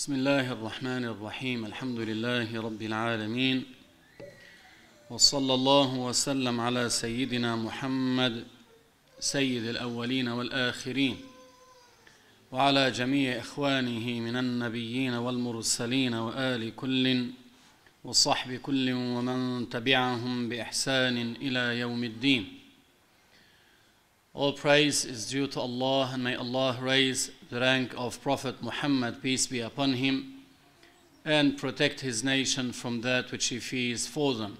بسم الله الرحمن الرحيم. الحمد لله رب العالمين. وصلى الله وسلم على سيدنا محمد سيد الأولين والآخرين وعلى جميع إخوانه من النبيين والمرسلين وآل كل وصحب كل ومن تبعهم بإحسان إلى يوم الدين. All praise is due to Allah and may Allah raise the rank of Prophet Muhammad, peace be upon him, and protect his nation from that which he fears for them.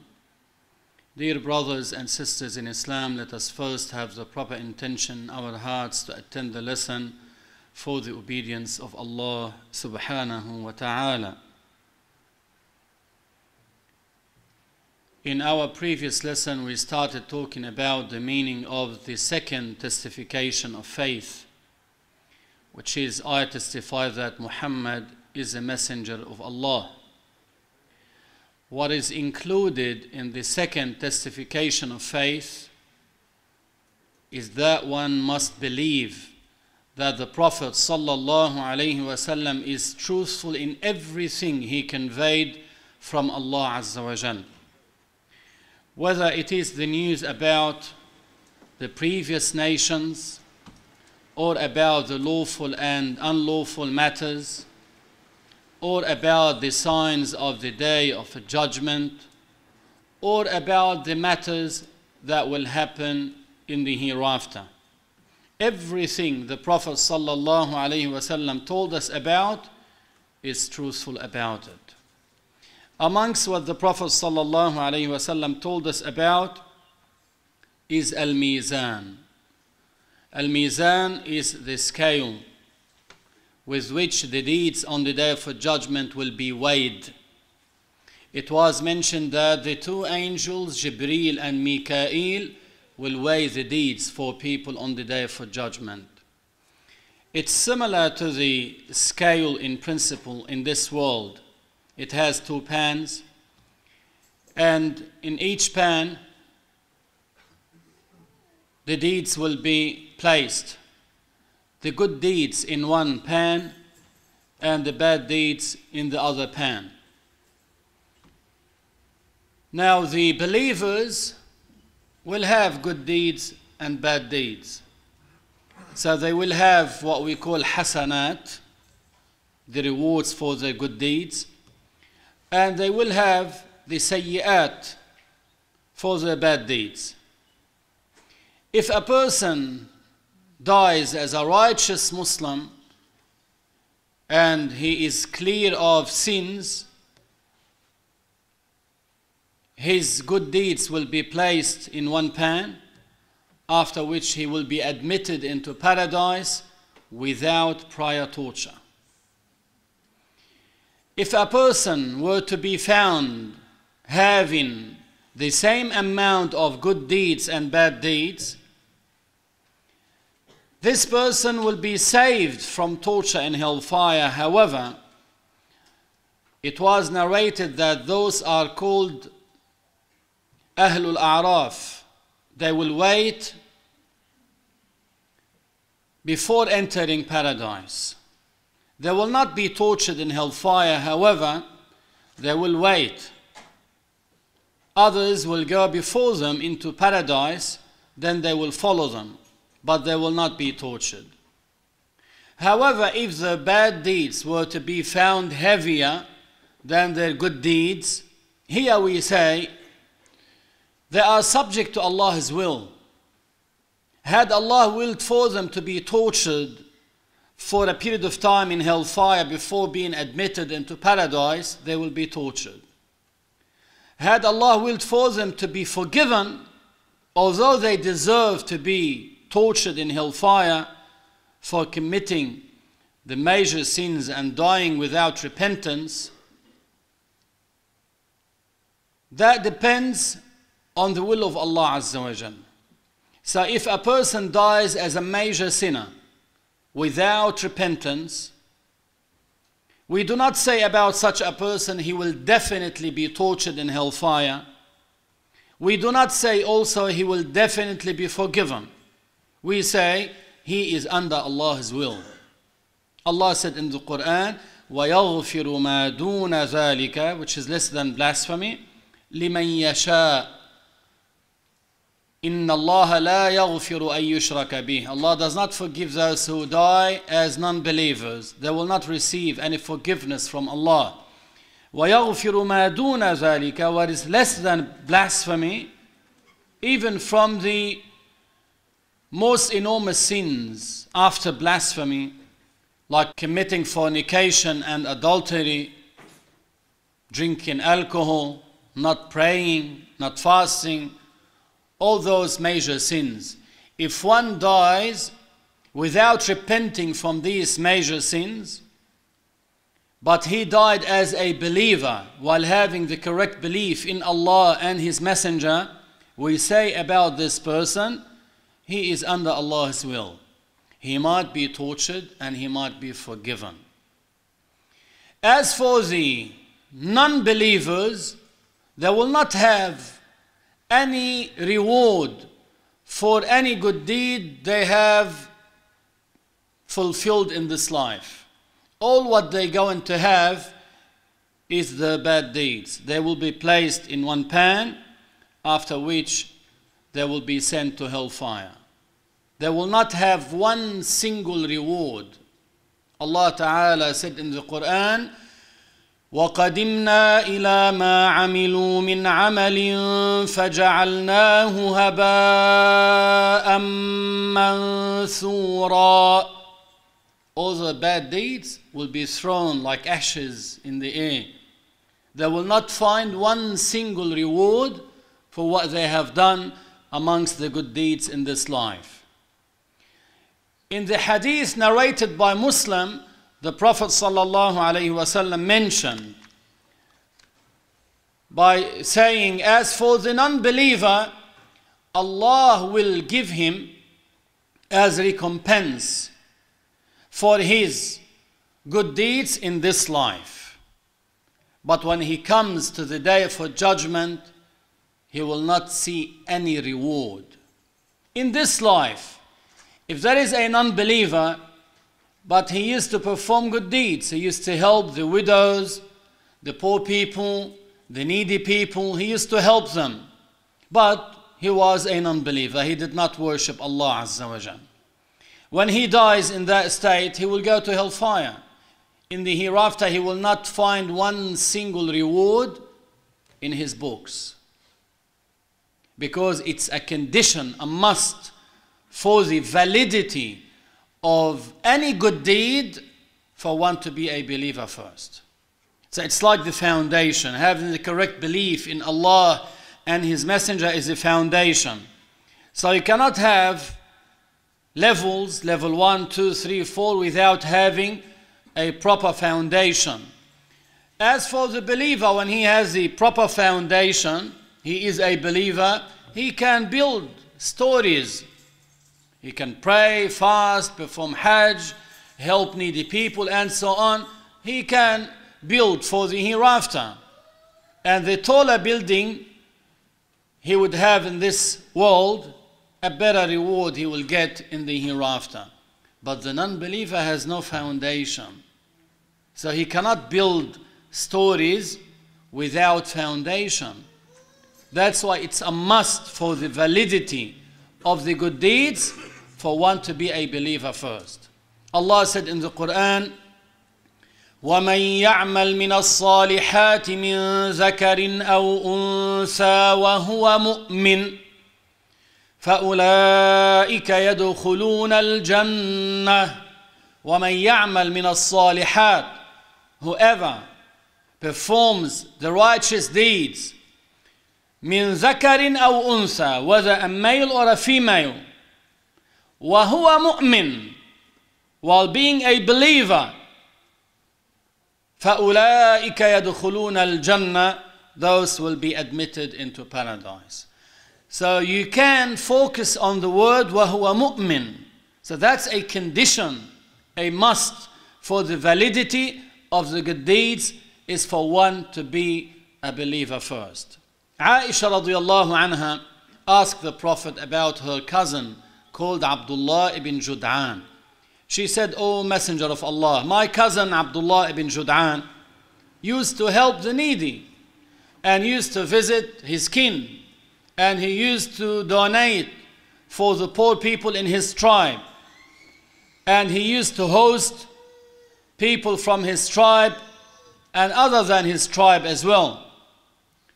Dear brothers and sisters in Islam, let us first have the proper intention in our hearts to attend the lesson for the obedience of Allah subhanahu wa ta'ala. In our previous lesson, we started talking about the meaning of the second testification of faith, which is I testify that Muhammad is a messenger of Allah. What is included in the second testification of faith is that one must believe that the Prophet wasallam is truthful in everything he conveyed from Allah Azza wa Jalla whether it is the news about the previous nations or about the lawful and unlawful matters or about the signs of the day of judgment or about the matters that will happen in the hereafter. Everything the prophet wasallam told us about is truthful about it amongst what the Prophet ﷺ told us about is Al Mizan. Al Mizan is the scale with which the deeds on the day of judgment will be weighed. It was mentioned that the two angels, Jibreel and Mikael, will weigh the deeds for people on the day of judgment. It's similar to the scale in principle in this world it has two pans, and in each pan, the deeds will be placed. The good deeds in one pan, and the bad deeds in the other pan. Now, the believers will have good deeds and bad deeds. So they will have what we call hasanat, the rewards for their good deeds and they will have the sayyi'at for their bad deeds. If a person dies as a righteous Muslim and he is clear of sins, his good deeds will be placed in one pan, after which he will be admitted into paradise without prior torture. If a person were to be found having the same amount of good deeds and bad deeds, this person will be saved from torture and hellfire. However, it was narrated that those are called Ahlul A'raf. They will wait before entering paradise. They will not be tortured in hellfire, however, they will wait. Others will go before them into paradise, then they will follow them, but they will not be tortured. However, if the bad deeds were to be found heavier than their good deeds, here we say they are subject to Allah's will. Had Allah willed for them to be tortured for a period of time in hellfire before being admitted into paradise, they will be tortured. Had Allah willed for them to be forgiven, although they deserve to be tortured in hellfire for committing the major sins and dying without repentance, that depends on the will of Allah Azza wa. So if a person dies as a major sinner, without repentance, we do not say about such a person he will definitely be tortured in hellfire. We do not say also he will definitely be forgiven. We say he is under Allah's will. Allah said in the Quran, وَيَغْفِرُ مَا دُونَ ذَلِكَ which is less than blasphemy لِمَنْ يَشَاءُ إِنَّ اللَّهَ لَا يَغْفِرُ أَن يُشْرَكَ بِهِ Allah does not forgive those who die as non-believers. They will not receive any forgiveness from Allah. وَيَغْفِرُ مَا دُونَ ذَلِكَ What is less than blasphemy, even from the most enormous sins after blasphemy, like committing fornication and adultery, drinking alcohol, not praying, not fasting, all those major sins. If one dies without repenting from these major sins, but he died as a believer while having the correct belief in Allah and His Messenger, we say about this person, he is under Allah's will. He might be tortured and he might be forgiven. As for the non believers, they will not have any reward for any good deed they have fulfilled in this life. All what they're going to have is the bad deeds. They will be placed in one pan, after which they will be sent to hellfire. They will not have one single reward. Allah Ta'ala said in the Quran, وقدمنا إلى ما عملوا من عمل فجعلناه هباء منثورا All the bad deeds will be thrown like ashes in the air. They will not find one single reward for what they have done amongst the good deeds in this life. In the hadith narrated by Muslim, the Prophet ﷺ mentioned by saying, As for the non believer, Allah will give him as recompense for his good deeds in this life. But when he comes to the day for judgment, he will not see any reward. In this life, if there is a non believer, but he used to perform good deeds. He used to help the widows, the poor people, the needy people. He used to help them. But he was a non-believer. He did not worship Allah Azza wa Jal. When he dies in that state, he will go to hellfire. In the hereafter, he will not find one single reward in his books. Because it's a condition, a must for the validity of any good deed for one to be a believer first. So it's like the foundation. Having the correct belief in Allah and His Messenger is the foundation. So you cannot have levels, level one, two, three, four, without having a proper foundation. As for the believer, when he has the proper foundation, he is a believer, he can build stories he can pray, fast, perform Hajj, help needy people, and so on. He can build for the hereafter. And the taller building he would have in this world, a better reward he will get in the hereafter. But the non believer has no foundation. So he cannot build stories without foundation. That's why it's a must for the validity of the good deeds for one to be a believer first. Allah said in the Quran, ومن يعمل من الصالحات من ذكر أو أنثى وهو مؤمن فأولئك يدخلون الجنة ومن يعمل من الصالحات whoever performs the righteous deeds من ذكر أو أنثى whether a male or a female وهو مؤمن while being a believer فأولئك يدخلون الجنة those will be admitted into paradise so you can focus on the word وهو مؤمن so that's a condition a must for the validity of the good deeds is for one to be a believer first Aisha radiallahu anha asked the Prophet about her cousin called Abdullah ibn Jud'an. She said, O Messenger of Allah, my cousin Abdullah ibn Jud'an used to help the needy and used to visit his kin and he used to donate for the poor people in his tribe and he used to host people from his tribe and other than his tribe as well.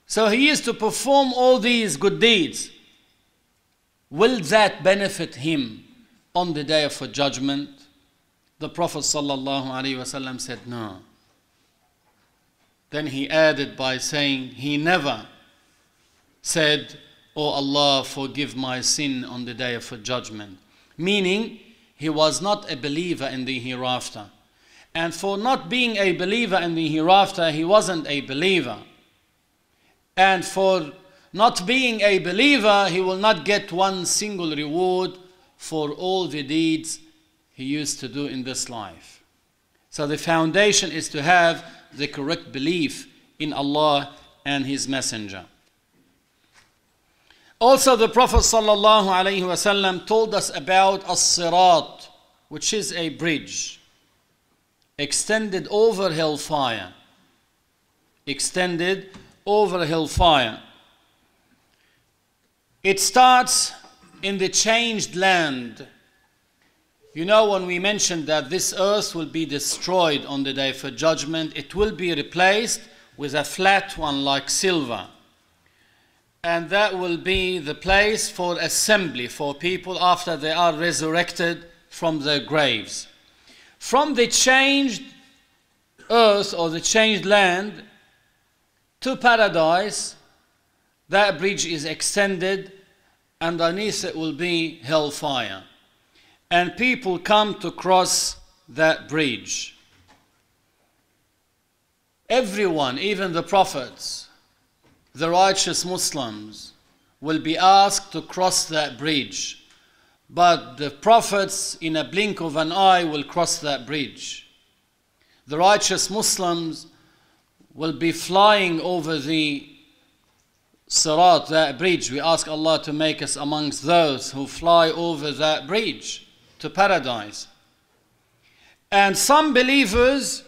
So he used to perform all these good deeds. Will that benefit him on the day of judgment? The Prophet ﷺ said, No. Then he added by saying, He never said, oh Allah, forgive my sin on the day of judgment. Meaning, he was not a believer in the hereafter. And for not being a believer in the hereafter, he wasn't a believer. And for not being a believer, he will not get one single reward for all the deeds he used to do in this life. So the foundation is to have the correct belief in Allah and His Messenger. Also, the Prophet ﷺ told us about as-sirat, which is a bridge extended over hellfire. Extended over hellfire. It starts in the changed land. You know, when we mentioned that this earth will be destroyed on the day for judgment, it will be replaced with a flat one like silver. And that will be the place for assembly for people after they are resurrected from their graves. From the changed earth or the changed land to paradise, that bridge is extended, and underneath it will be hellfire. And people come to cross that bridge. Everyone, even the prophets, the righteous Muslims, will be asked to cross that bridge. But the prophets, in a blink of an eye, will cross that bridge. The righteous Muslims will be flying over the Sirat, that bridge. We ask Allah to make us amongst those who fly over that bridge to paradise. And some believers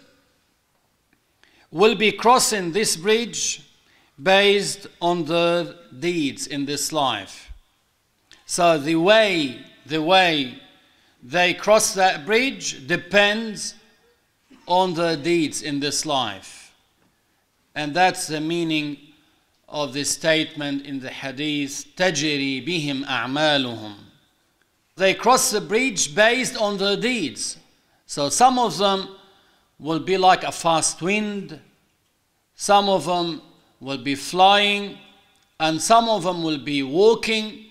will be crossing this bridge based on their deeds in this life. So the way, the way they cross that bridge depends on their deeds in this life. And that's the meaning of the statement in the hadith, تجري بهم أعمالهم. They cross the bridge based on their deeds. So some of them will be like a fast wind, some of them will be flying, and some of them will be walking,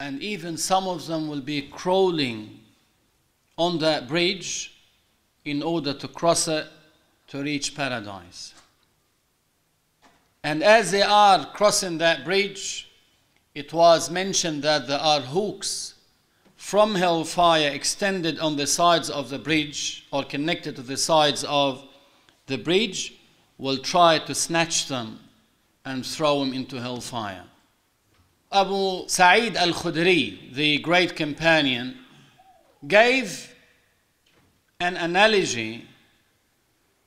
and even some of them will be crawling on that bridge in order to cross it to reach paradise. And as they are crossing that bridge, it was mentioned that there are hooks from hellfire extended on the sides of the bridge or connected to the sides of the bridge will try to snatch them and throw them into hellfire. Abu Sa'id al Khudri, the great companion, gave an analogy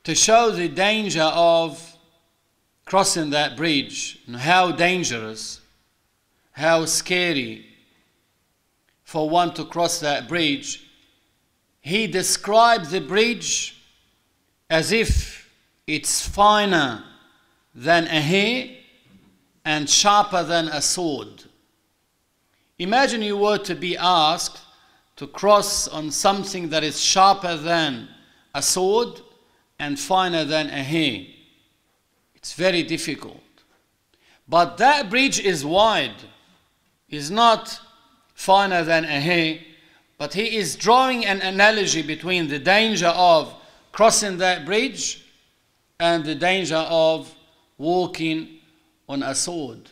to show the danger of crossing that bridge and how dangerous, how scary for one to cross that bridge, he described the bridge as if it's finer than a hair and sharper than a sword. Imagine you were to be asked to cross on something that is sharper than a sword and finer than a hair. It's very difficult. But that bridge is wide, is not finer than a hair, but he is drawing an analogy between the danger of crossing that bridge and the danger of walking on a sword.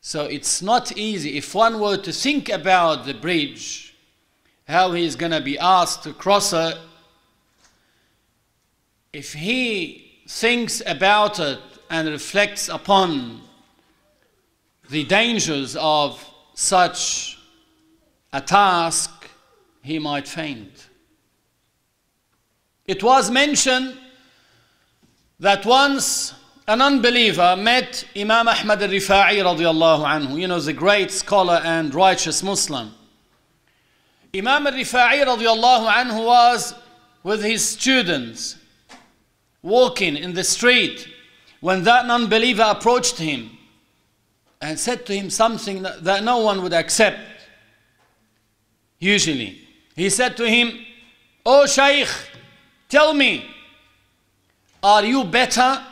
So it's not easy. If one were to think about the bridge, how he is going to be asked to cross it, if he thinks about it and reflects upon the dangers of such a task, he might faint. It was mentioned that once an unbeliever met Imam Ahmad al-Rifa'i radiallahu you know, the great scholar and righteous Muslim. Imam al-Rifa'i was with his students walking in the street when that unbeliever approached him and said to him something that, no one would accept. Usually, he said to him, Oh Shaykh, tell me, are you better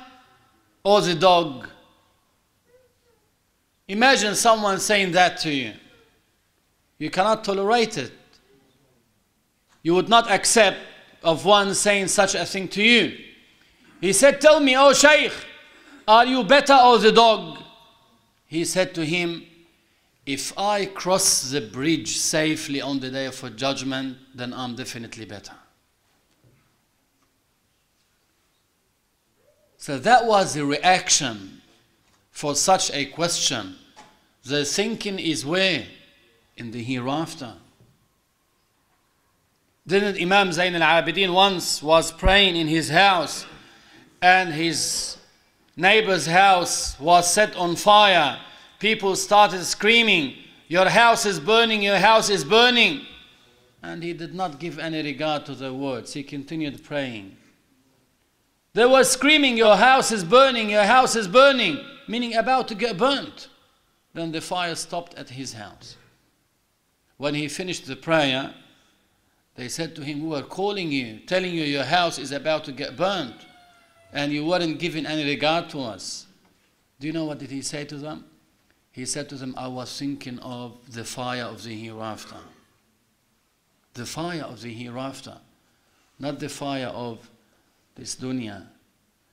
or the dog? Imagine someone saying that to you. You cannot tolerate it. You would not accept of one saying such a thing to you. He said, Tell me, O Shaykh, are you better or the dog? He said to him, If I cross the bridge safely on the day of judgment, then I'm definitely better. So that was the reaction for such a question. The thinking is where? In the hereafter. Didn't Imam Zain al-Abidin once was praying in his house and his neighbor's house was set on fire. People started screaming, Your house is burning, your house is burning. And he did not give any regard to the words. He continued praying. They were screaming, Your house is burning, your house is burning, meaning about to get burnt. Then the fire stopped at his house. When he finished the prayer, they said to him, We were calling you, telling you your house is about to get burnt, and you weren't giving any regard to us. Do you know what did he say to them? He said to them, I was thinking of the fire of the hereafter. The fire of the hereafter, not the fire of this dunya.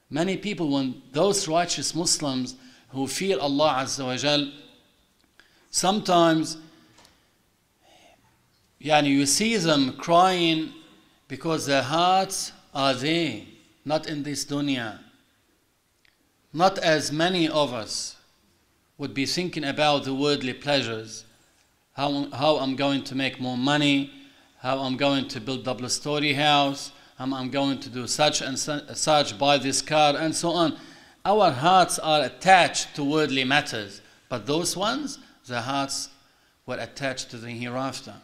Many people, when those righteous Muslims who fear Allah Azza wa Jal, sometimes yani you see them crying because their hearts are there, not in this dunya. Not as many of us would be thinking about the worldly pleasures, how, how I'm going to make more money, how I'm going to build double story house, how I'm going to do such and such, buy this car, and so on. Our hearts are attached to worldly matters, but those ones, the hearts were attached to the hereafter.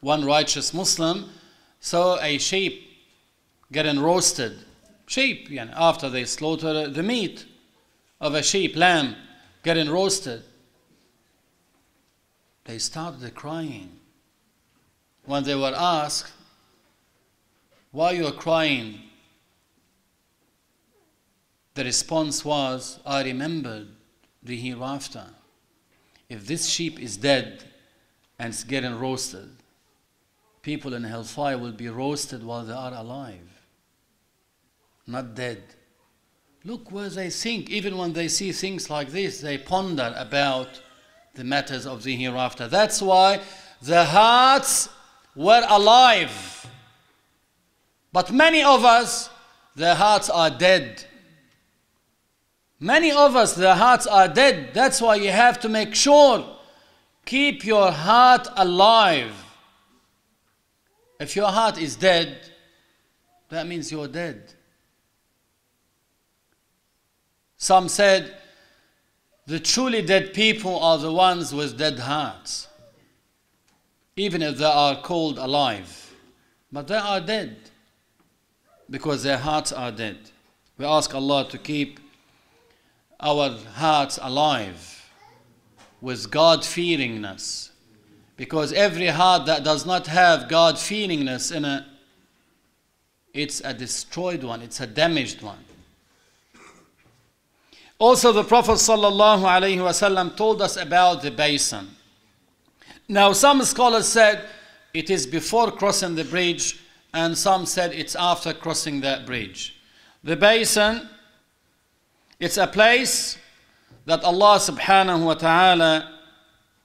One righteous Muslim saw a sheep getting roasted. Sheep, you know, after they slaughter the meat of a sheep, lamb, getting roasted. They started crying. When they were asked, why you are crying? The response was, I remembered the hereafter. If this sheep is dead and it's getting roasted, people in hellfire will be roasted while they are alive, not dead. Look where they think. Even when they see things like this, they ponder about the matters of the hereafter. That's why the hearts were alive. But many of us, their hearts are dead. Many of us, their hearts are dead. That's why you have to make sure keep your heart alive. If your heart is dead, that means you're dead. Some said the truly dead people are the ones with dead hearts, even if they are called alive. But they are dead because their hearts are dead. We ask Allah to keep our hearts alive with God fearingness. Because every heart that does not have God fearingness in it, it's a destroyed one, it's a damaged one. Also, the Prophet ﷺ told us about the basin. Now, some scholars said it is before crossing the bridge, and some said it's after crossing that bridge. The basin, it's a place that Allah subhanahu wa ta'ala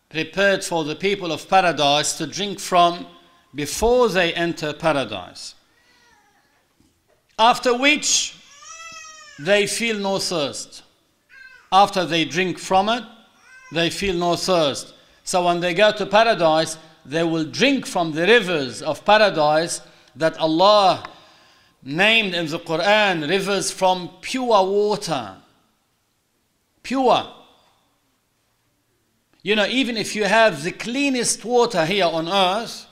prepared for the people of paradise to drink from before they enter paradise. After which they feel no thirst after they drink from it, they feel no thirst. So when they go to paradise, they will drink from the rivers of paradise that Allah named in the Quran rivers from pure water. Pure. You know, even if you have the cleanest water here on earth,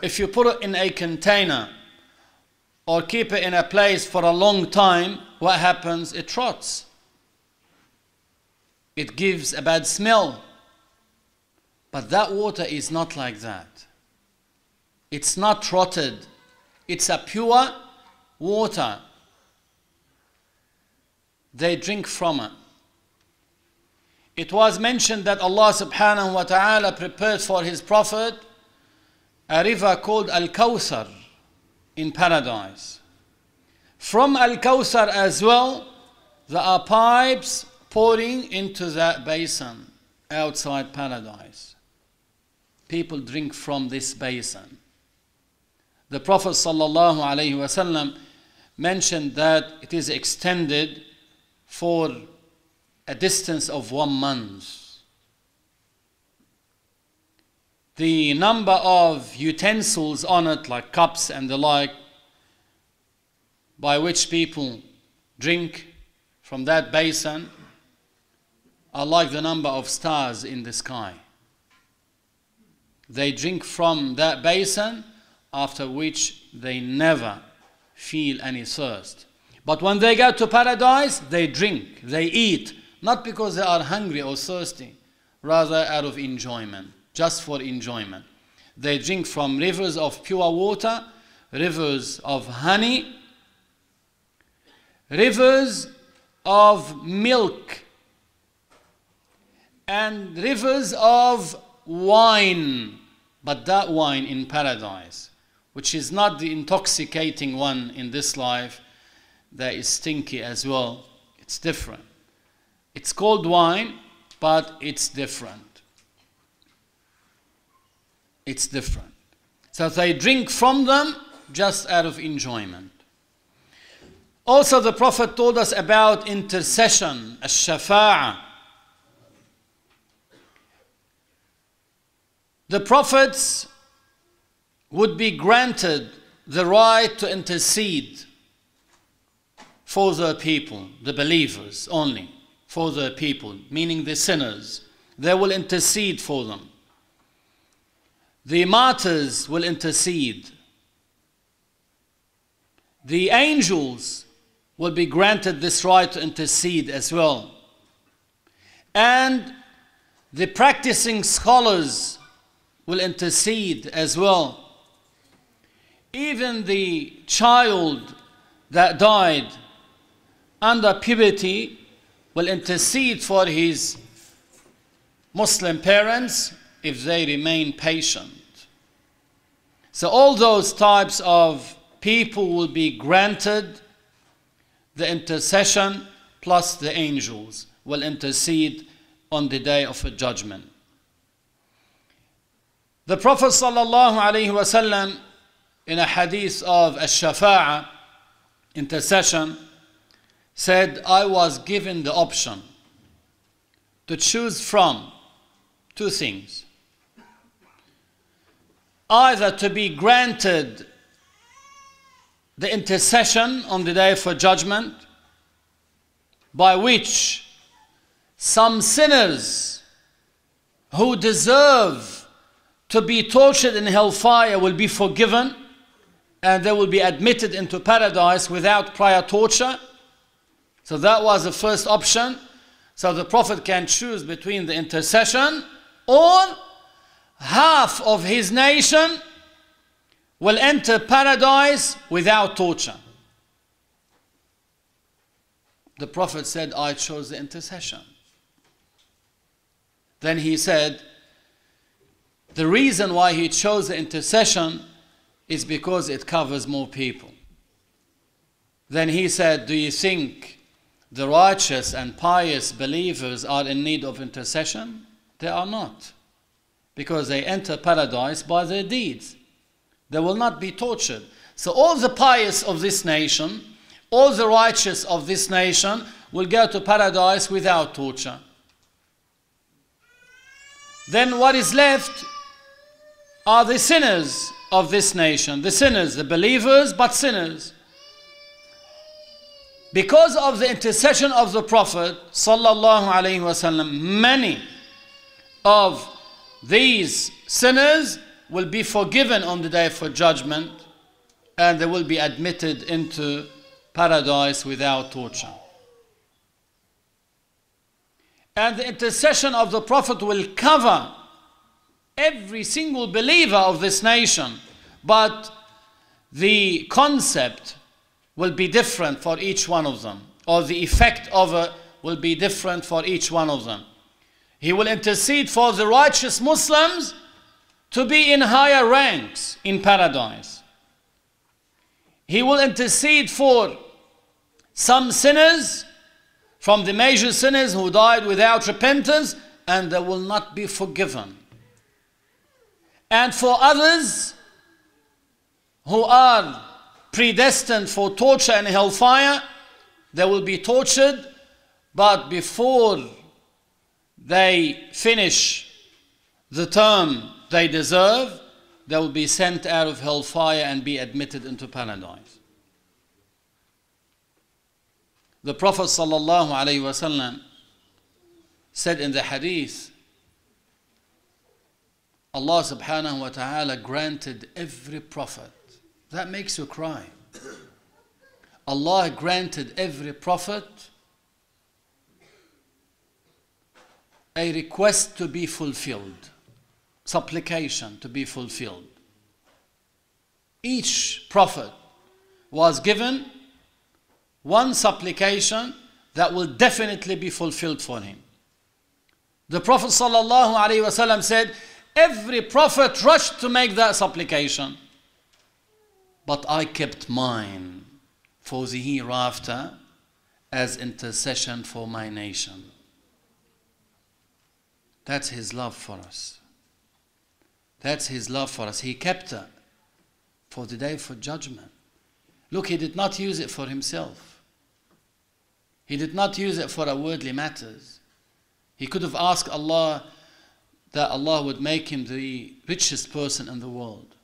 if you put it in a container or keep it in a place for a long time, what happens? It rots. It gives a bad smell. But that water is not like that. It's not rotted. It's a pure water. They drink from it. It was mentioned that Allah subhanahu wa ta'ala prepared for his prophet a river called Al Kawthar in paradise. From Al Kawthar as well, there are pipes pouring into that basin outside paradise. People drink from this basin. The Prophet ﷺ mentioned that it is extended for a distance of one month. The number of utensils on it, like cups and the like, by which people drink from that basin, are like the number of stars in the sky. They drink from that basin, after which they never feel any thirst. But when they go to paradise, they drink, they eat, not because they are hungry or thirsty, rather out of enjoyment, just for enjoyment. They drink from rivers of pure water, rivers of honey, rivers of milk and rivers of wine, but that wine in paradise, which is not the intoxicating one in this life, that is stinky as well. It's different. It's called wine, but it's different. It's different. So they drink from them just out of enjoyment. Also, the Prophet told us about intercession, ash-shafa'ah. The prophets would be granted the right to intercede for the people, the believers only, for the people, meaning the sinners. They will intercede for them. The martyrs will intercede. The angels will be granted this right to intercede as well. And the practicing scholars will intercede as well. Even the child that died under puberty will intercede for his Muslim parents if they remain patient. So, all those types of people will be granted the intercession plus the angels will intercede on the day of judgment. The Prophet ﷺ in a hadith of ash-shafa'ah, intercession, said, I was given the option to choose from two things. Either to be granted the intercession on the day for judgment, by which some sinners who deserve to be tortured in hellfire will be forgiven and they will be admitted into paradise without prior torture. So that was the first option. So the Prophet can choose between the intercession or half of his nation will enter paradise without torture. The Prophet said, I chose the intercession. Then he said, the reason why he chose the intercession is because it covers more people. Then he said, Do you think the righteous and pious believers are in need of intercession? They are not, because they enter paradise by their deeds. They will not be tortured. So all the pious of this nation, all the righteous of this nation will go to paradise without torture. Then what is left are the sinners of this nation. The sinners, the believers, but sinners. Because of the intercession of the Prophet sallallahu alaihi wasallam, many of these sinners will be forgiven on the day for judgment and they will be admitted into paradise without torture. And the intercession of the Prophet will cover every single believer of this nation, but the concept will be different for each one of them, or the effect of it will be different for each one of them. He will intercede for the righteous Muslims to be in higher ranks in paradise. He will intercede for some sinners from the major sinners who died without repentance and they will not be forgiven. And for others who are predestined for torture and hellfire, they will be tortured, but before they finish the term they deserve, they will be sent out of hellfire and be admitted into paradise. The Prophet ﷺ said in the hadith, Allah subhanahu wa ta'ala granted every prophet. That makes you cry. Allah granted every prophet a request to be fulfilled, supplication to be fulfilled. Each prophet was given one supplication that will definitely be fulfilled for him. The Prophet ﷺ said, Every prophet rushed to make that supplication, but I kept mine for the hereafter as intercession for my nation. That's his love for us. That's his love for us. He kept it for the day for judgment. Look, he did not use it for himself. He did not use it for our worldly matters. He could have asked Allah that Allah would make him the richest person in the world.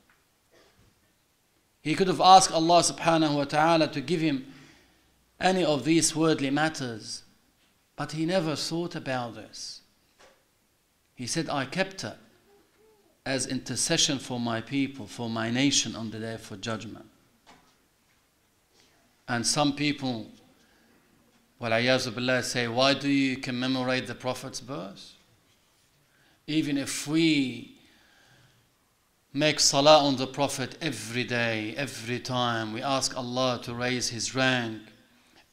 He could have asked Allah subhanahu wa ta'ala to give him any of these worldly matters, but he never thought about this. He said, I kept it as intercession for my people, for my nation on the day for judgment. And some people, well, say, why do you commemorate the Prophet's birth? Even if we make salah on the Prophet every day, every time, we ask Allah to raise his rank,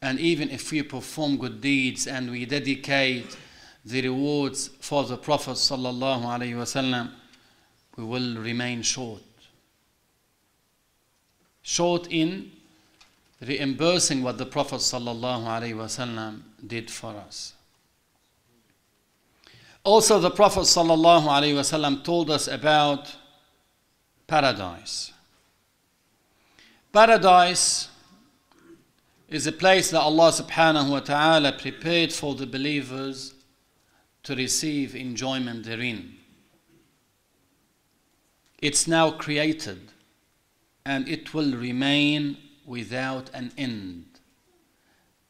and even if we perform good deeds and we dedicate the rewards for the Prophet sallallahu alaihi wasallam, we will remain short. Short in reimbursing what the Prophet sallallahu alaihi wasallam did for us. Also, the Prophet ﷺ told us about paradise. Paradise is a place that Allah subhanahu wa ta'ala prepared for the believers to receive enjoyment therein. It's now created and it will remain without an end.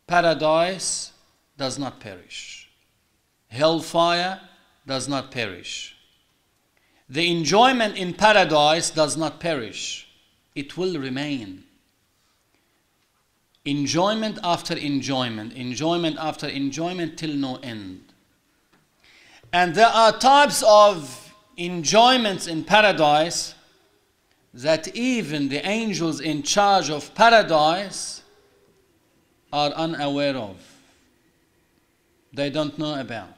Paradise does not perish. Hellfire does not perish. The enjoyment in paradise does not perish, it will remain. Enjoyment after enjoyment, enjoyment after enjoyment till no end. And there are types of enjoyments in paradise that even the angels in charge of paradise are unaware of. They don't know about.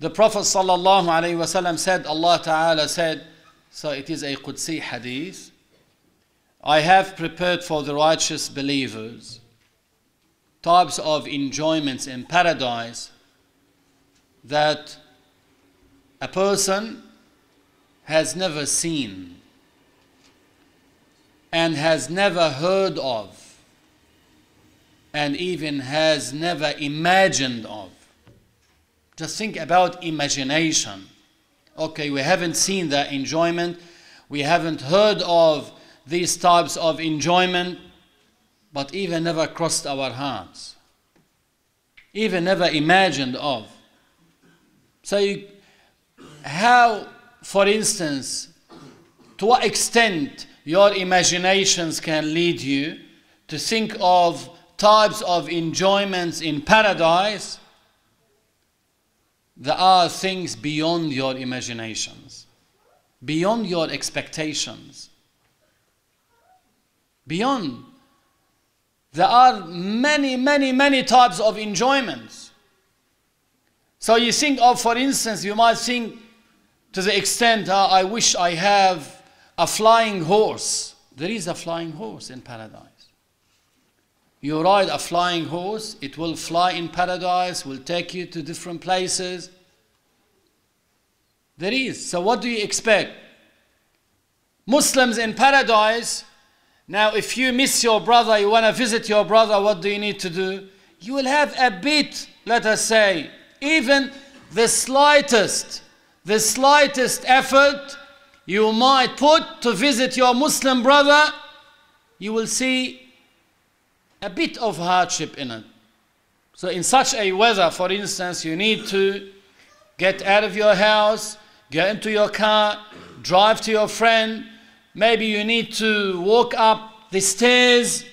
The Prophet ﷺ said, Allah Ta'ala said, so it is a Qudsi hadith, I have prepared for the righteous believers types of enjoyments in paradise that a person has never seen and has never heard of and even has never imagined of. Just think about imagination. Okay, we haven't seen that enjoyment, we haven't heard of these types of enjoyment, but even never crossed our hearts, even never imagined of. So, you, how, for instance, to what extent your imaginations can lead you to think of types of enjoyments in paradise there are things beyond your imaginations, beyond your expectations, beyond. There are many, many, many types of enjoyments. So you think of, for instance, you might think to the extent, uh, I wish I have a flying horse. There is a flying horse in paradise. You ride a flying horse, it will fly in paradise, will take you to different places. There is. So, what do you expect? Muslims in paradise. Now, if you miss your brother, you want to visit your brother, what do you need to do? You will have a bit, let us say, even the slightest, the slightest effort you might put to visit your Muslim brother, you will see a bit of hardship in it. So, in such a weather, for instance, you need to get out of your house, get into your car, drive to your friend. Maybe you need to walk up the stairs.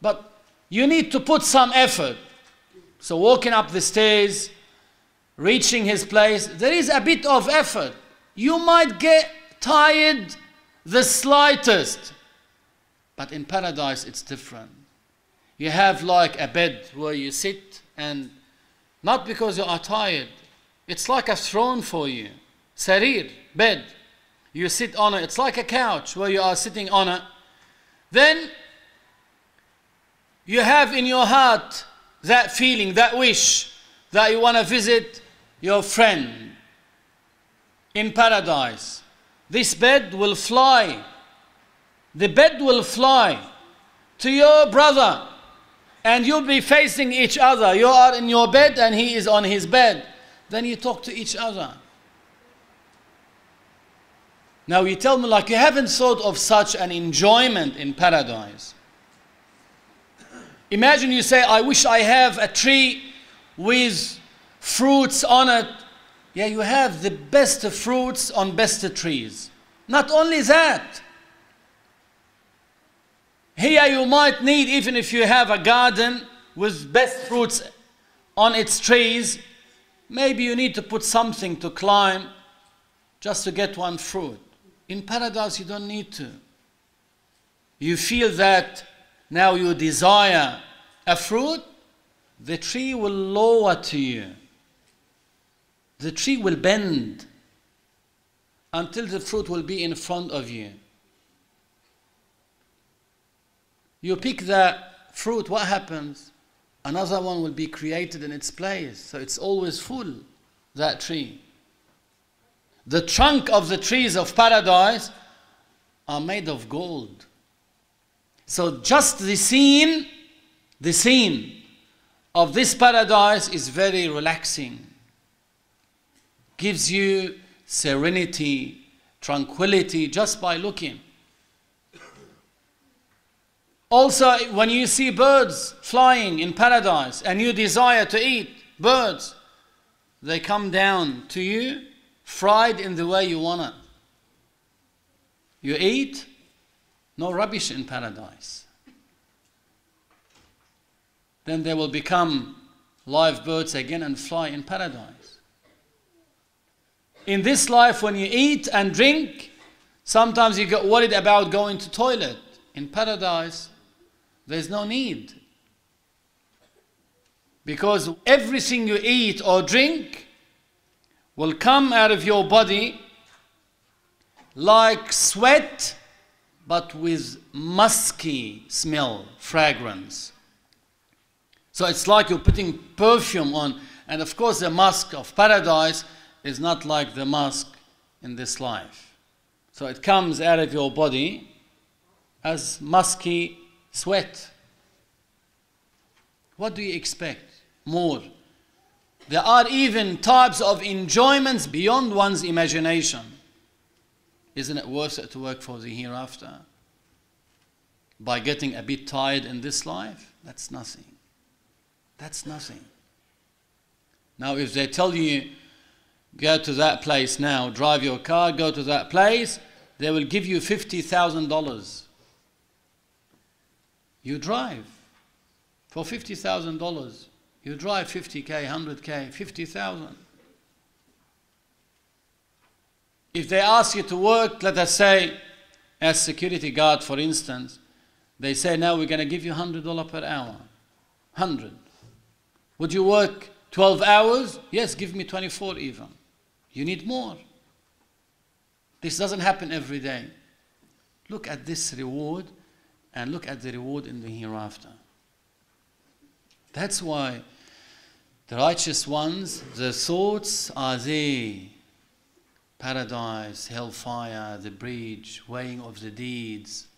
But you need to put some effort. So, walking up the stairs, reaching his place, there is a bit of effort. You might get tired the slightest. But in paradise, it's different. You have like a bed where you sit, and not because you are tired, it's like a throne for you. Sarir, bed. You sit on it. It's like a couch where you are sitting on it. Then you have in your heart that feeling, that wish that you want to visit your friend in paradise. This bed will fly the bed will fly to your brother and you'll be facing each other. You are in your bed and he is on his bed. Then you talk to each other. Now you tell me, like, you haven't thought of such an enjoyment in paradise. Imagine you say, I wish I have a tree with fruits on it. Yeah, you have the best fruits on best trees. Not only that, here you might need, even if you have a garden with best fruits on its trees, maybe you need to put something to climb just to get one fruit. In paradise, you don't need to. You feel that now you desire a fruit, the tree will lower to you. The tree will bend until the fruit will be in front of you. You pick the fruit, what happens? Another one will be created in its place. So it's always full, that tree. The trunk of the trees of paradise are made of gold. So just the scene, the scene of this paradise is very relaxing. Gives you serenity, tranquility just by looking. Also, when you see birds flying in paradise and you desire to eat birds, they come down to you fried in the way you want it. You eat, no rubbish in paradise. Then they will become live birds again and fly in paradise. In this life, when you eat and drink, sometimes you get worried about going to toilet. In paradise, there's no need. Because everything you eat or drink will come out of your body like sweat, but with musky smell, fragrance. So it's like you're putting perfume on. And of course, the musk of paradise is not like the musk in this life. So it comes out of your body as musky sweat. What do you expect more There are even types of enjoyments beyond one's imagination. Isn't it worth it to work for the hereafter? By getting a bit tired in this life? That's nothing. That's nothing. Now, if they tell you, go to that place now, drive your car, go to that place, they will give you $50,000. You drive for $50,000. You drive 50k, 100k, 50,000. If they ask you to work, let us say, as security guard, for instance, they say now we're going to give you $100 per hour. 100. Would you work 12 hours? Yes, give me 24 even. You need more. This doesn't happen every day. Look at this reward and look at the reward in the hereafter. That's why the righteous ones, their thoughts are there. Paradise, hellfire, the bridge, weighing of the deeds,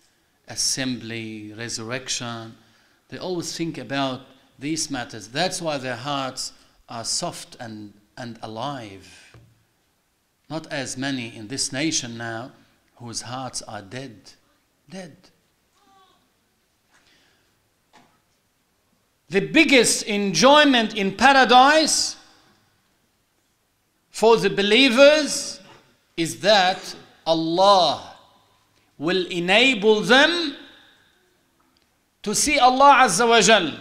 assembly, resurrection. They always think about these matters. That's why their hearts are soft and, and alive. Not as many in this nation now whose hearts are dead. Dead. The biggest enjoyment in paradise for the believers is that Allah will enable them to see Allah Azza wa Jal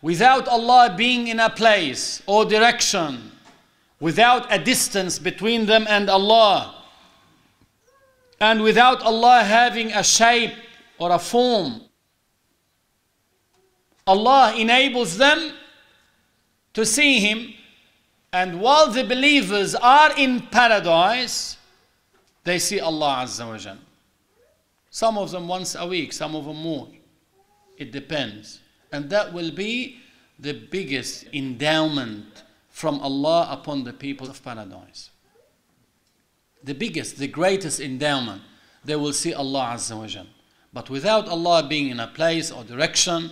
without Allah being in a place or direction, without a distance between them and Allah, and without Allah having a shape or a form Allah enables them to see Him, and while the believers are in paradise, they see Allah Azza wa Jal. Some of them once a week, some of them more. It depends. And that will be the biggest endowment from Allah upon the people of paradise. The biggest, the greatest endowment. They will see Allah Azza wa Jal. But without Allah being in a place or direction,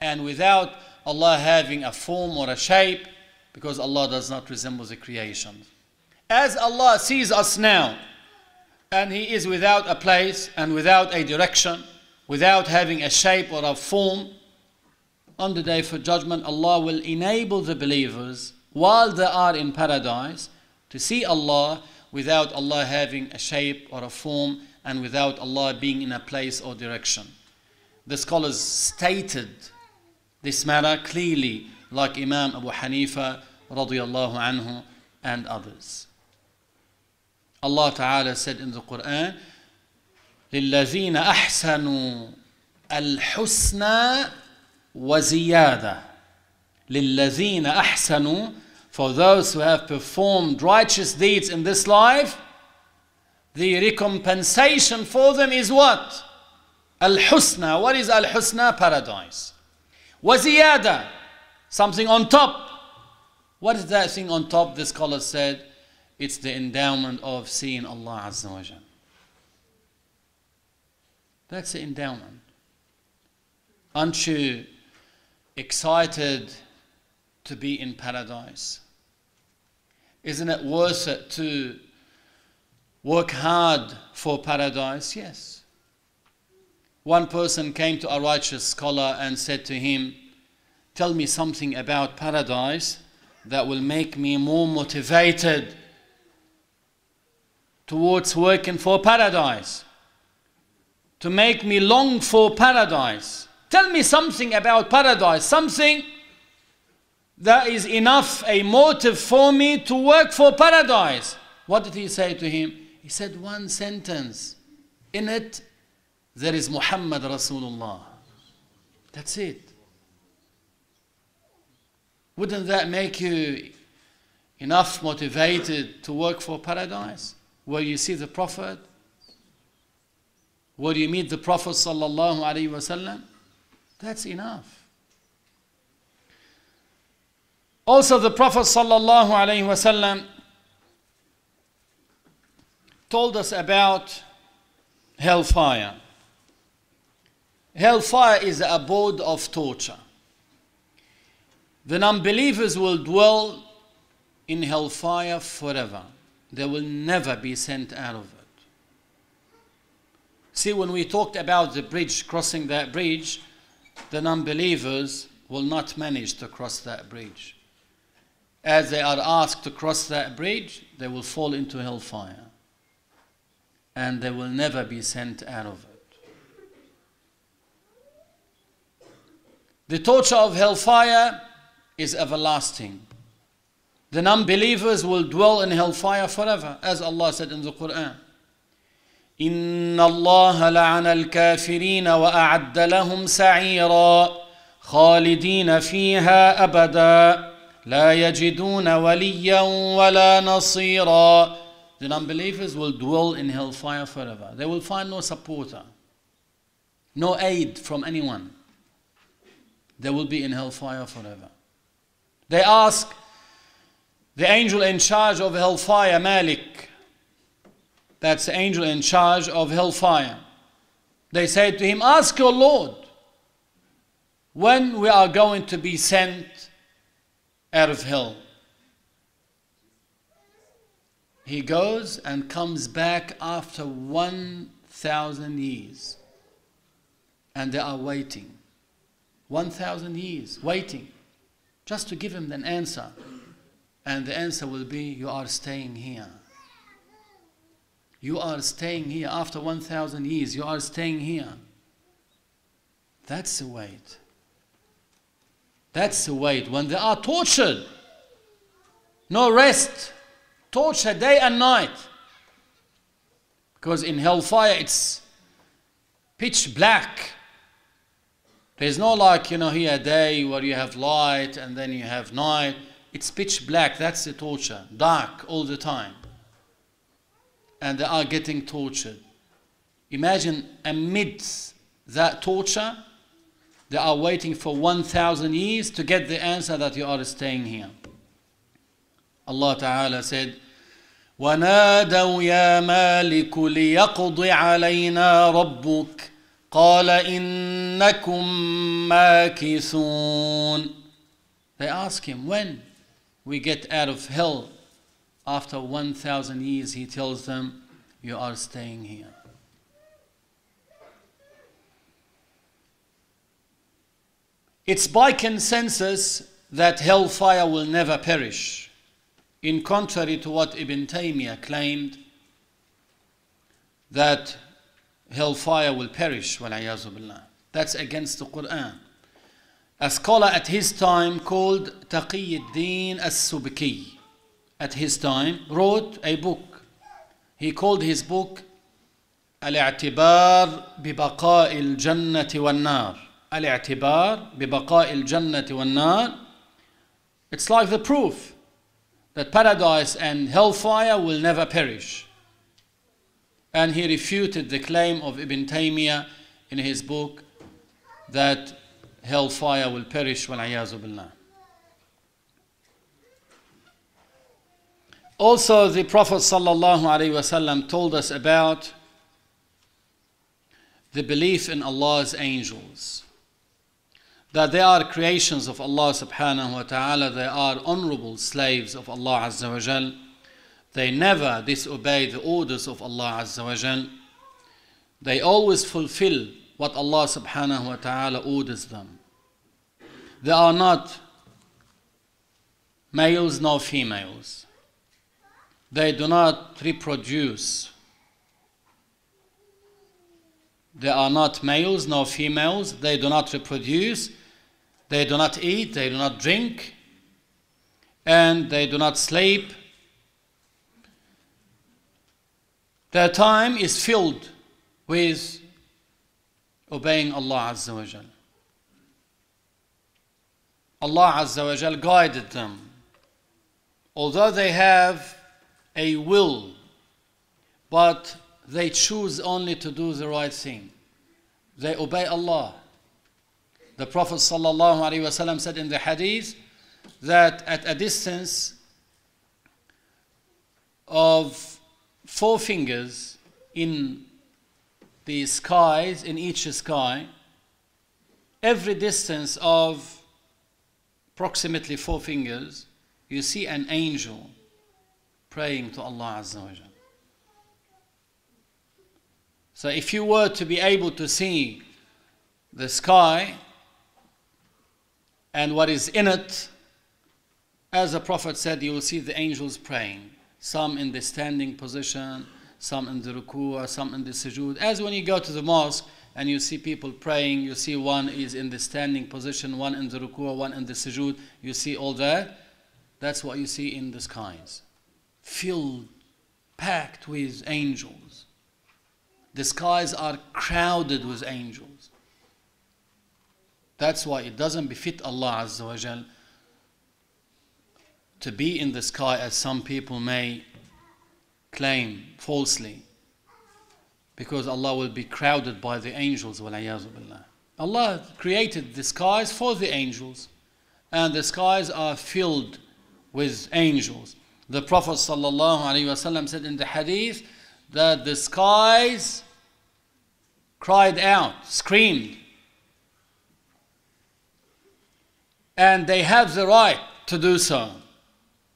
and without Allah having a form or a shape, because Allah does not resemble the creation. As Allah sees us now, and He is without a place and without a direction, without having a shape or a form, on the day for judgment, Allah will enable the believers while they are in paradise to see Allah without Allah having a shape or a form and without Allah being in a place or direction. The scholars stated this matter clearly like Imam Abu Hanifa radiallahu anhu and others. Allah Ta'ala said in the Quran, لِلَّذِينَ أَحْسَنُوا الْحُسْنَى وَزِيَادَةً لِلَّذِينَ أَحْسَنُوا For those who have performed righteous deeds in this life, the recompensation for them is what? Al-Husna. What is Al-Husna? Paradise. Waziyada, something on top. What is that thing on top? The scholar said, it's the endowment of seeing Allah Azza wa Jal. That's the endowment. Aren't you excited to be in paradise? Isn't it worth it to work hard for paradise? Yes. One person came to a righteous scholar and said to him, Tell me something about paradise that will make me more motivated towards working for paradise, to make me long for paradise. Tell me something about paradise, something that is enough a motive for me to work for paradise. What did he say to him? He said one sentence. In it, there is Muhammad Rasulullah. That's it. Wouldn't that make you enough motivated to work for paradise? Where you see the Prophet? Where you meet the Prophet sallallahu alaihi wasallam? That's enough. Also the Prophet sallallahu alaihi wasallam told us about hellfire. Hellfire is the abode of torture. The non-believers will dwell in hellfire forever. They will never be sent out of it. See, when we talked about the bridge, crossing that bridge, the non believers will not manage to cross that bridge. As they are asked to cross that bridge, they will fall into hellfire. And they will never be sent out of it. The torture of hellfire is everlasting. The non believers will dwell in hellfire forever, as Allah said in the Quran. إن الله لعن الكافرين وأعد لهم سعيرا خالدين فيها أبدا لا يجدون وليا ولا نصيرا The non-believers will dwell in hellfire forever. They will find no supporter, no aid from anyone. They will be in hellfire forever. They ask the angel in charge of hellfire, Malik, that's the angel in charge of hellfire. They said to him, Ask your Lord when we are going to be sent out of hell. He goes and comes back after 1,000 years. And they are waiting. 1,000 years, waiting, just to give him an answer. And the answer will be, You are staying here. You are staying here after 1,000 years. You are staying here. That's the wait. That's the wait. When they are tortured, no rest, torture day and night. Because in hellfire it's pitch black. There's no like, you know, here a day where you have light and then you have night. It's pitch black. That's the torture. Dark all the time and they are getting tortured. Imagine amidst that torture, they are waiting for 1,000 years to get the answer that you are staying here. Allah Ta'ala said, ونادوا يا مالك ليقض علينا ربك قال إنكم ماكثون They ask him, when we get out of hell, after 1,000 years, he tells them, You are staying here. It's by consensus that hellfire will never perish, in contrary to what Ibn Taymiyyah claimed that hellfire will perish. Billah. That's against the Quran. A scholar at his time called Taqiyuddin as-Subki at his time wrote a book. He called his book الاعتبار ببقاء الجنة والنار الاعتبار ببقاء الجنة والنار It's like the proof that paradise and hellfire will never perish. And he refuted the claim of Ibn Taymiyyah in his book that hellfire will perish when billah. Also, the Prophet ﷺ told us about the belief in Allah's angels, that they are creations of Allah subhanahu wa ta'ala, they are honorable slaves of Allah Azza wa Jalla they never disobey the orders of Allah Azza wa Jal. They always fulfill what Allah subhanahu wa ta'ala orders them. They are not males nor females they do not reproduce. They are not males nor females. They do not reproduce. They do not eat. They do not drink. And they do not sleep. Their time is filled with obeying Allah Azza wa Jal. Allah Azza wa Jal guided them. Although they have a will, but they choose only to do the right thing. They obey Allah. The Prophet ﷺ said in the hadith that at a distance of four fingers in the skies, in each sky, every distance of approximately four fingers, you see an angel praying to Allah Azza wa So if you were to be able to see the sky and what is in it, as the Prophet said, you will see the angels praying. Some in the standing position, some in the ruku', some in the sujood. As when you go to the mosque and you see people praying, you see one is in the standing position, one in the ruku', one in the sujood. You see all that. That's what you see in the skies. Filled, packed with angels. The skies are crowded with angels. That's why it doesn't befit Allah Azza wa Jal to be in the sky as some people may claim falsely. Because Allah will be crowded by the angels. Allah created the skies for the angels. And the skies are filled with angels. The Prophet ﷺ said in the hadith that the skies cried out, screamed. And they have the right to do so.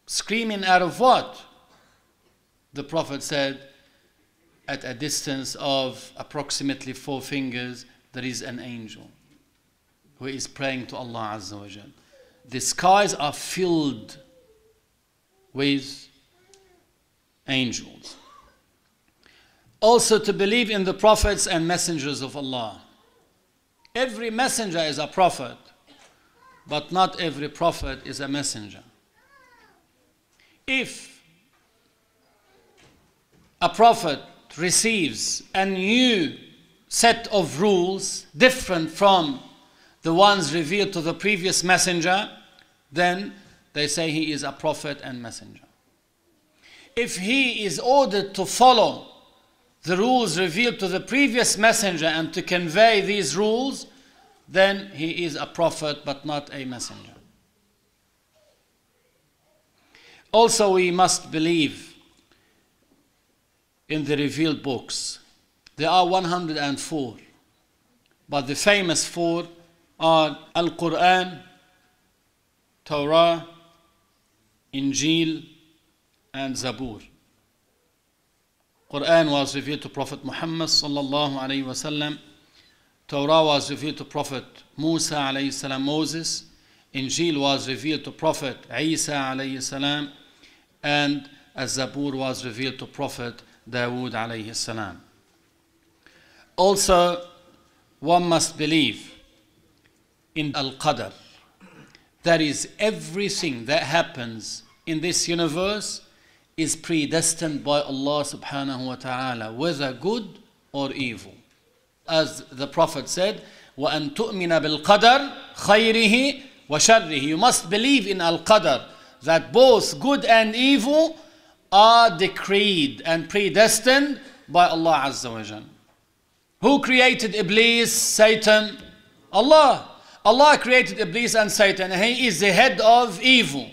Screaming out of what? The Prophet said, at a distance of approximately four fingers, there is an angel who is praying to Allah Azza wa Jal. The skies are filled with angels. Also, to believe in the prophets and messengers of Allah. Every messenger is a prophet, but not every prophet is a messenger. If a prophet receives a new set of rules different from the ones revealed to the previous messenger, then they say he is a prophet and messenger. If he is ordered to follow the rules revealed to the previous messenger and to convey these rules, then he is a prophet but not a messenger. Also, we must believe in the revealed books. There are 104, but the famous four are Al Quran, Torah, Injil, and Zabur. Quran was revealed to Prophet Muhammad sallallahu alaihi wasallam. Torah was revealed to Prophet Musa alayhi salam Moses. Injil was revealed to Prophet Isa alayhi salam And Zabur was revealed to Prophet Dawood alayhi salam. Also, one must believe in Al-Qadr. That is, everything that happens in this universe is predestined by Allah subhanahu wa ta'ala, whether good or evil. As the Prophet said, وَأَن تُؤْمِنَ بِالْقَدَرِ خَيْرِهِ وَشَرِّهِ You must believe in Al-Qadr, that both good and evil are decreed and predestined by Allah Azza wa Jal. Who created Iblis, Satan? Allah. Allah created Iblis and Satan. He is the head of evil.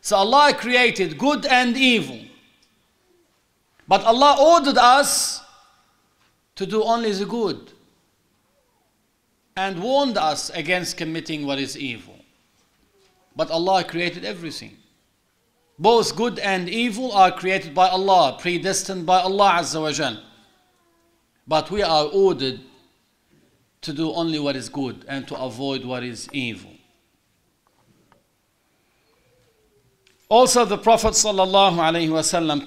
So Allah created good and evil. But Allah ordered us to do only the good and warned us against committing what is evil. But Allah created everything. Both good and evil are created by Allah, predestined by Allah Azza wa Jal. But we are ordered to do only what is good and to avoid what is evil. Also, the Prophet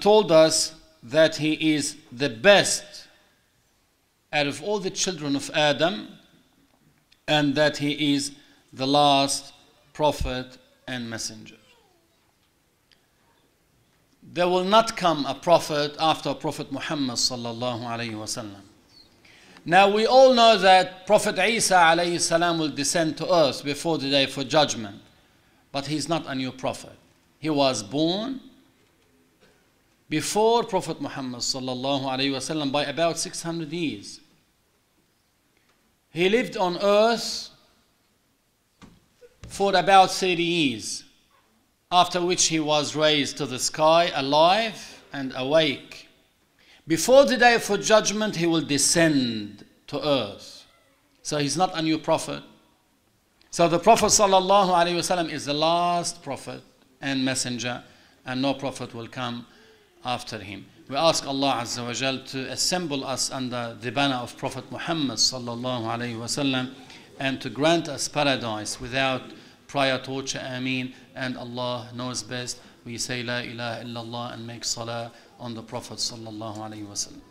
told us that he is the best out of all the children of Adam and that he is the last prophet and messenger. There will not come a prophet after Prophet Muhammad sallallahu alayhi wasallam. Now we all know that Prophet Isa alayhi salam will descend to earth before the day for judgment, but he's not a new prophet. He was born before Prophet Muhammad sallallahu alaihi wasallam by about 600 years. He lived on earth for about 30 years, after which he was raised to the sky alive and awake. Before the day for judgment, he will descend to earth. So he's not a new prophet. So the Prophet wasallam is the last prophet and messenger, and no prophet will come after him. We ask Allah Azza wa Jal to assemble us under the banner of Prophet Muhammad wasallam and to grant us paradise without prior torture. Ameen. And Allah knows best. We say La ilaha illallah and make salah on the Prophet sallallahu alayhi wasallam.